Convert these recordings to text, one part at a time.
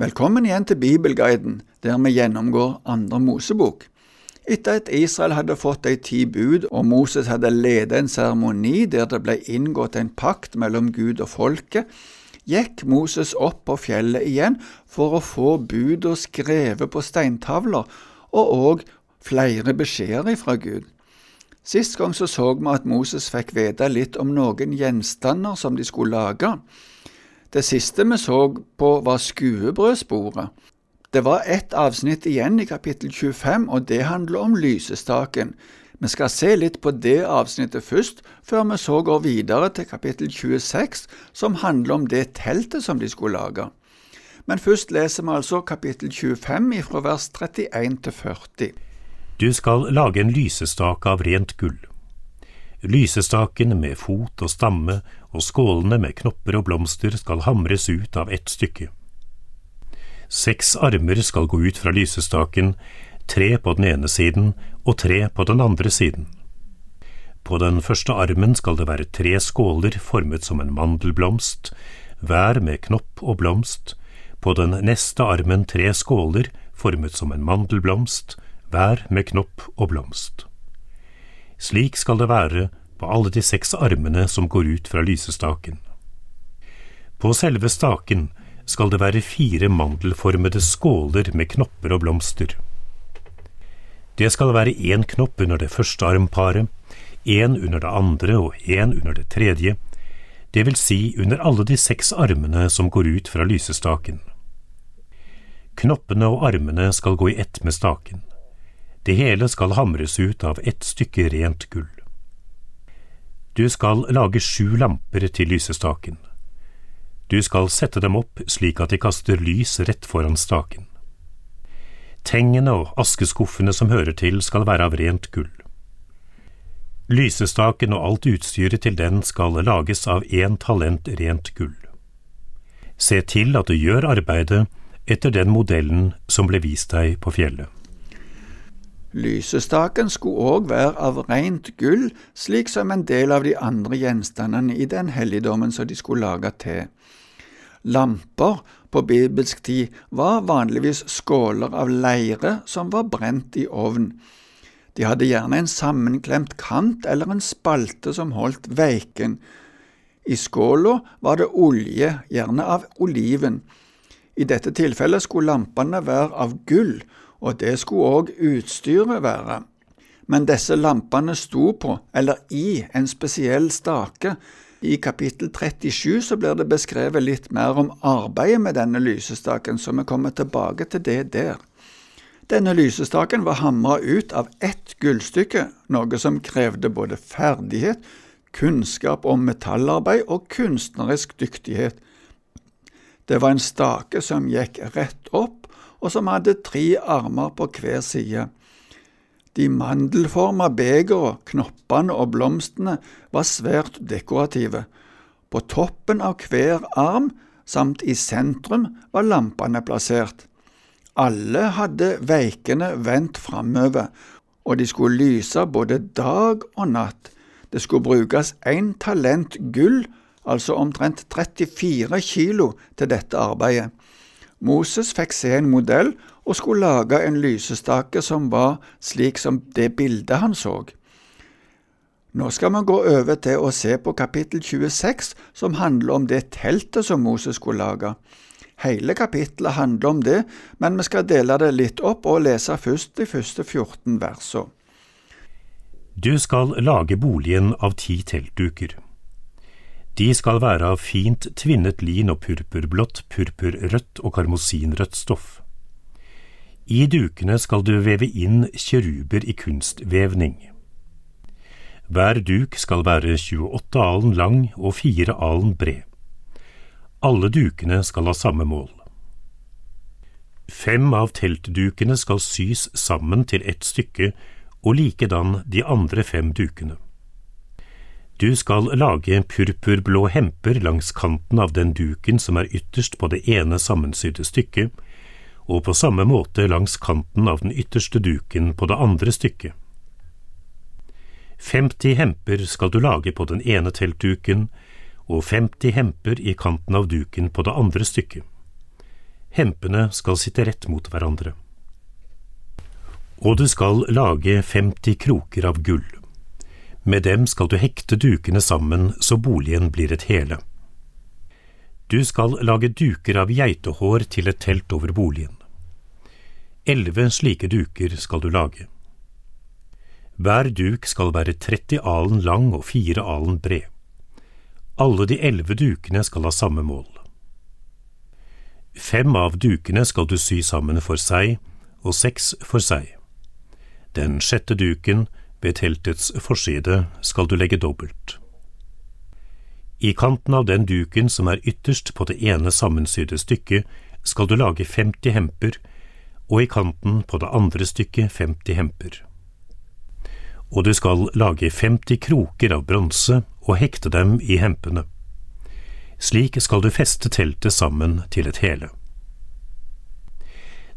Velkommen igjen til Bibelguiden, der vi gjennomgår andre Mosebok. Etter at Israel hadde fått de ti bud og Moses hadde ledet en seremoni der det ble inngått en pakt mellom Gud og folket, gikk Moses opp på fjellet igjen for å få buda skrevet på steintavler og òg flere beskjeder fra Gud. Sist gang så, så vi at Moses fikk vite litt om noen gjenstander som de skulle lage. Det siste vi så på, var skuebrødsporet. Det var ett avsnitt igjen i kapittel 25, og det handler om lysestaken. Vi skal se litt på det avsnittet først, før vi så går videre til kapittel 26, som handler om det teltet som de skulle lage. Men først leser vi altså kapittel 25 fra vers 31 til 40. Du skal lage en lysestake av rent gull. Lysestaken med fot og stamme og skålene med knopper og blomster skal hamres ut av ett stykke. Seks armer skal gå ut fra lysestaken, tre på den ene siden og tre på den andre siden. På den første armen skal det være tre skåler formet som en mandelblomst, hver med knopp og blomst, på den neste armen tre skåler formet som en mandelblomst, hver med knopp og blomst. Slik skal det være på alle de seks armene som går ut fra lysestaken. På selve staken skal det være fire mandelformede skåler med knopper og blomster. Det skal være én knopp under det første armparet, én under det andre og én under det tredje, det vil si under alle de seks armene som går ut fra lysestaken. Knoppene og armene skal gå i ett med staken. Det hele skal hamres ut av ett stykke rent gull. Du skal lage sju lamper til lysestaken. Du skal sette dem opp slik at de kaster lys rett foran staken. Tengene og askeskuffene som hører til, skal være av rent gull. Lysestaken og alt utstyret til den skal lages av én talent rent gull. Se til at du gjør arbeidet etter den modellen som ble vist deg på fjellet. Lysestaken skulle òg være av rent gull, slik som en del av de andre gjenstandene i den helligdommen som de skulle lage til. Lamper på bibelsk tid var vanligvis skåler av leire som var brent i ovn. De hadde gjerne en sammenklemt kant eller en spalte som holdt veiken. I skåla var det olje, gjerne av oliven. I dette tilfellet skulle lampene være av gull, og det skulle òg utstyret være. Men disse lampene sto på, eller i, en spesiell stake. I kapittel 37 så blir det beskrevet litt mer om arbeidet med denne lysestaken, så vi kommer tilbake til det der. Denne lysestaken var hamra ut av ett gullstykke, noe som krevde både ferdighet, kunnskap om metallarbeid og kunstnerisk dyktighet. Det var en stake som gikk rett opp, og som hadde tre armer på hver side. De mandelforma begera, knoppene og blomstene var svært dekorative. På toppen av hver arm samt i sentrum var lampene plassert. Alle hadde veikene vendt framover, og de skulle lyse både dag og natt. Det skulle brukes én talent gull, altså omtrent 34 kilo, til dette arbeidet. Moses fikk se en modell og skulle lage en lysestake som var slik som det bildet han så. Nå skal vi gå over til å se på kapittel 26, som handler om det teltet som Moses skulle lage. Hele kapittelet handler om det, men vi skal dele det litt opp og lese først de første 14 versene. Du skal lage boligen av ti teltduker. De skal være av fint tvinnet lin og purpurblått, purpurrødt og karmosinrødt stoff. I dukene skal du veve inn kjeruber i kunstvevning. Hver duk skal være 28 alen lang og 4 alen bred. Alle dukene skal ha samme mål. Fem av teltdukene skal sys sammen til ett stykke, og likedan de andre fem dukene. Du skal lage purpurblå hemper langs kanten av den duken som er ytterst på det ene sammensydde stykket, og på samme måte langs kanten av den ytterste duken på det andre stykket. 50 hemper skal du lage på den ene teltduken, og 50 hemper i kanten av duken på det andre stykket. Hempene skal sitte rett mot hverandre. Og du skal lage 50 kroker av gull. Med dem skal du hekte dukene sammen så boligen blir et hele. Du skal lage duker av geitehår til et telt over boligen. Elleve slike duker skal du lage. Hver duk skal være 30 alen lang og fire alen bred. Alle de elleve dukene skal ha samme mål. Fem av dukene skal du sy sammen for seg, og seks for seg. Den sjette duken ved teltets forside skal du legge dobbelt. I kanten av den duken som er ytterst på det ene sammensydde stykket, skal du lage 50 hemper, og i kanten på det andre stykket 50 hemper. Og du skal lage 50 kroker av bronse og hekte dem i hempene. Slik skal du feste teltet sammen til et hele.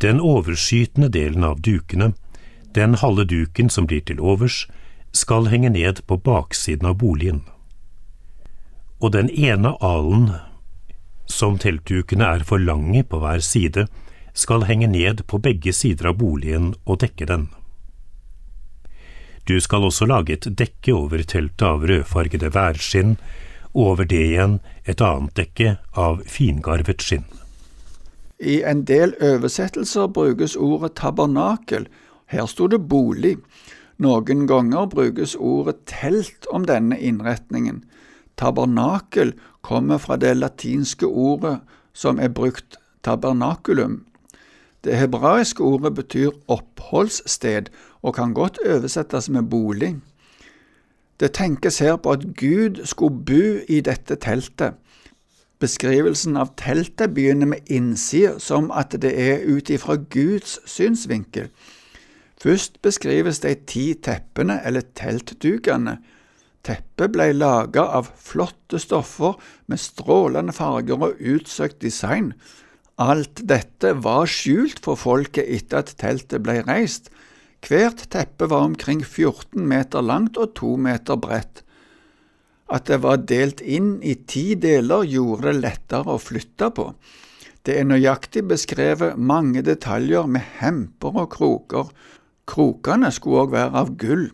Den overskytende delen av dukene den halve duken som blir til overs, skal henge ned på baksiden av boligen. Og den ene alen, som teltdukene er for lange på hver side, skal henge ned på begge sider av boligen og dekke den. Du skal også lage et dekke over teltet av rødfargede værskinn, og over det igjen et annet dekke av fingarvet skinn. I en del oversettelser brukes ordet tabernakel her sto det bolig. Noen ganger brukes ordet telt om denne innretningen. Tabernakel kommer fra det latinske ordet som er brukt tabernakulum. Det hebraiske ordet betyr oppholdssted og kan godt oversettes med bolig. Det tenkes her på at Gud skulle bo i dette teltet. Beskrivelsen av teltet begynner med innsida, som at det er ut ifra Guds synsvinkel. Først beskrives de ti teppene, eller teltdukene. Teppet ble laget av flotte stoffer med strålende farger og utsøkt design. Alt dette var skjult for folket etter at teltet ble reist. Hvert teppe var omkring 14 meter langt og to meter bredt. At det var delt inn i ti deler, gjorde det lettere å flytte på. Det er nøyaktig beskrevet mange detaljer med hemper og kroker, Krokene skulle òg være av gull.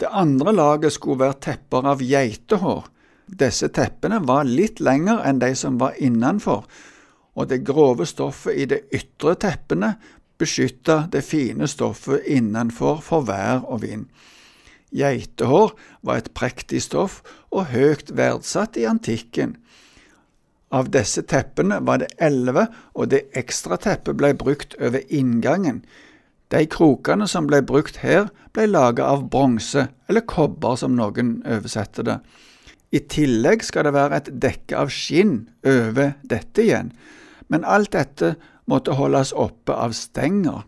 Det andre laget skulle være tepper av geitehår. Disse teppene var litt lengre enn de som var innenfor, og det grove stoffet i de ytre teppene beskytta det fine stoffet innenfor for vær og vind. Geitehår var et prektig stoff og høyt verdsatt i antikken. Av disse teppene var det elleve, og det ekstra teppet ble brukt over inngangen. De krokene som ble brukt her, ble laget av bronse, eller kobber som noen oversetter det. I tillegg skal det være et dekke av skinn over dette igjen, men alt dette måtte holdes oppe av stenger.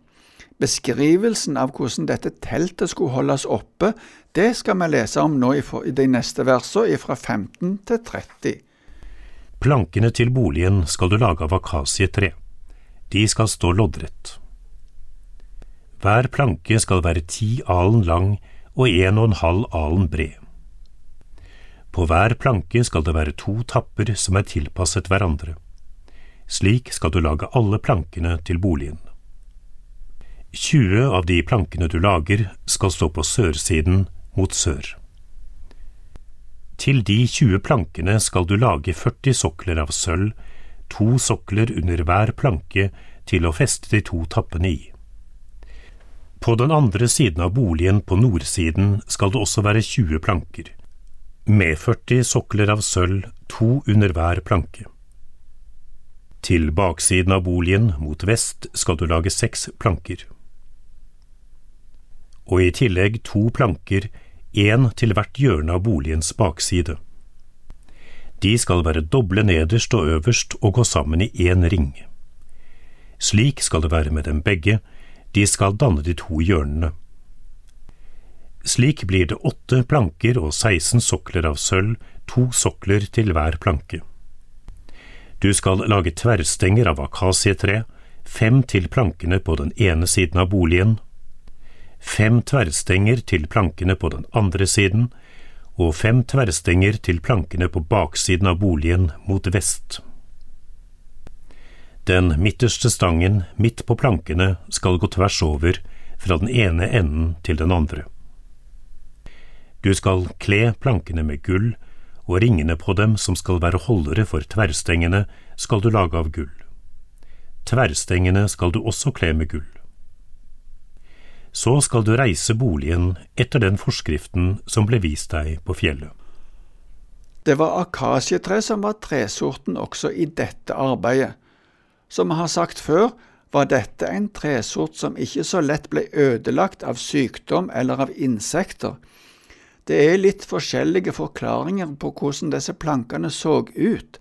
Beskrivelsen av hvordan dette teltet skulle holdes oppe, det skal vi lese om nå i de neste versene, fra 15 til 30. Plankene til boligen skal du lage av akasietre. De skal stå loddrett. Hver planke skal være ti alen lang og en og en halv alen bred. På hver planke skal det være to tapper som er tilpasset hverandre. Slik skal du lage alle plankene til boligen. 20 av de plankene du lager, skal stå på sørsiden mot sør. Til de 20 plankene skal du lage 40 sokler av sølv, to sokler under hver planke til å feste de to tappene i. På den andre siden av boligen på nordsiden skal det også være 20 planker, med 40 sokler av sølv, to under hver planke. Til baksiden av boligen, mot vest, skal du lage seks planker. Og i tillegg to planker, én til hvert hjørne av boligens bakside. De skal være doble nederst og øverst og gå sammen i én ring. Slik skal det være med dem begge, de skal danne de to hjørnene. Slik blir det åtte planker og 16 sokler av sølv, to sokler til hver planke. Du skal lage tverrstenger av akasietre, fem til plankene på den ene siden av boligen, fem tverrstenger til plankene på den andre siden, og fem tverrstenger til plankene på baksiden av boligen mot vest. Den midterste stangen midt på plankene skal gå tvers over, fra den ene enden til den andre. Du skal kle plankene med gull, og ringene på dem som skal være holdere for tverrstengene, skal du lage av gull. Tverrstengene skal du også kle med gull. Så skal du reise boligen etter den forskriften som ble vist deg på fjellet. Det var akasjetre som var tresorten også i dette arbeidet. Som vi har sagt før, var dette en tresort som ikke så lett ble ødelagt av sykdom eller av insekter. Det er litt forskjellige forklaringer på hvordan disse plankene så ut.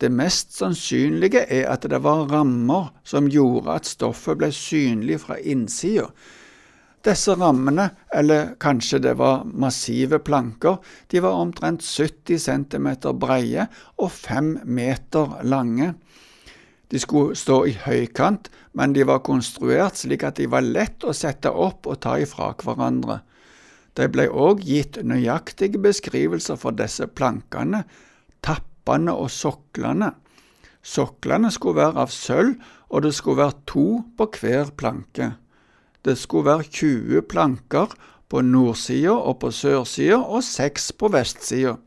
Det mest sannsynlige er at det var rammer som gjorde at stoffet ble synlig fra innsida. Disse rammene, eller kanskje det var massive planker, de var omtrent 70 cm breie og 5 meter lange. De skulle stå i høykant, men de var konstruert slik at de var lett å sette opp og ta ifra hverandre. Det ble òg gitt nøyaktige beskrivelser for disse plankene, tappene og soklene. Soklene skulle være av sølv, og det skulle være to på hver planke. Det skulle være 20 planker på nordsida og på sørsida og seks på vestsida.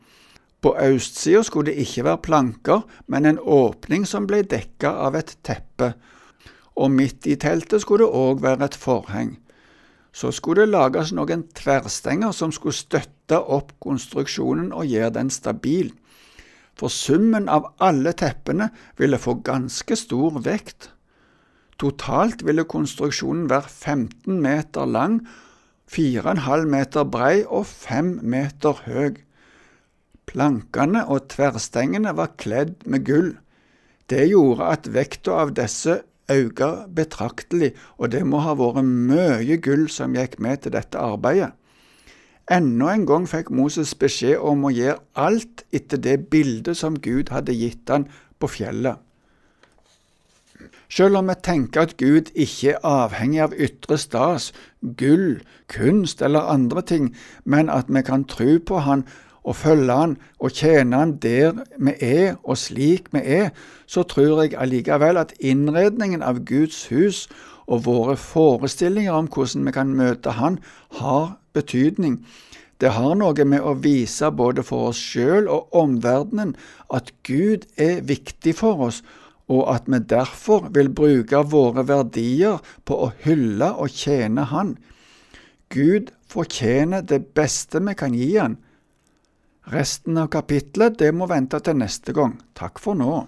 På østsida skulle det ikke være planker, men en åpning som ble dekka av et teppe, og midt i teltet skulle det òg være et forheng. Så skulle det lages noen tverrstenger som skulle støtte opp konstruksjonen og gjøre den stabil. For summen av alle teppene ville få ganske stor vekt. Totalt ville konstruksjonen være 15 meter lang, 4,5 meter brei og 5 meter høy. Plankene og tverrstengene var kledd med gull. Det gjorde at vekta av disse økte betraktelig, og det må ha vært mye gull som gikk med til dette arbeidet. Enda en gang fikk Moses beskjed om å gjøre alt etter det bildet som Gud hadde gitt han på fjellet. Selv om vi tenker at Gud ikke er avhengig av ytre stas, gull, kunst eller andre ting, men at vi kan tro på Han og følge Han og tjene Han der vi er og slik vi er, så tror jeg allikevel at innredningen av Guds hus og våre forestillinger om hvordan vi kan møte Han, har betydning. Det har noe med å vise både for oss sjøl og omverdenen at Gud er viktig for oss, og at vi derfor vil bruke våre verdier på å hylle og tjene Han. Gud fortjener det beste vi kan gi Han, Resten av kapitlet det må vente til neste gang. Takk for nå.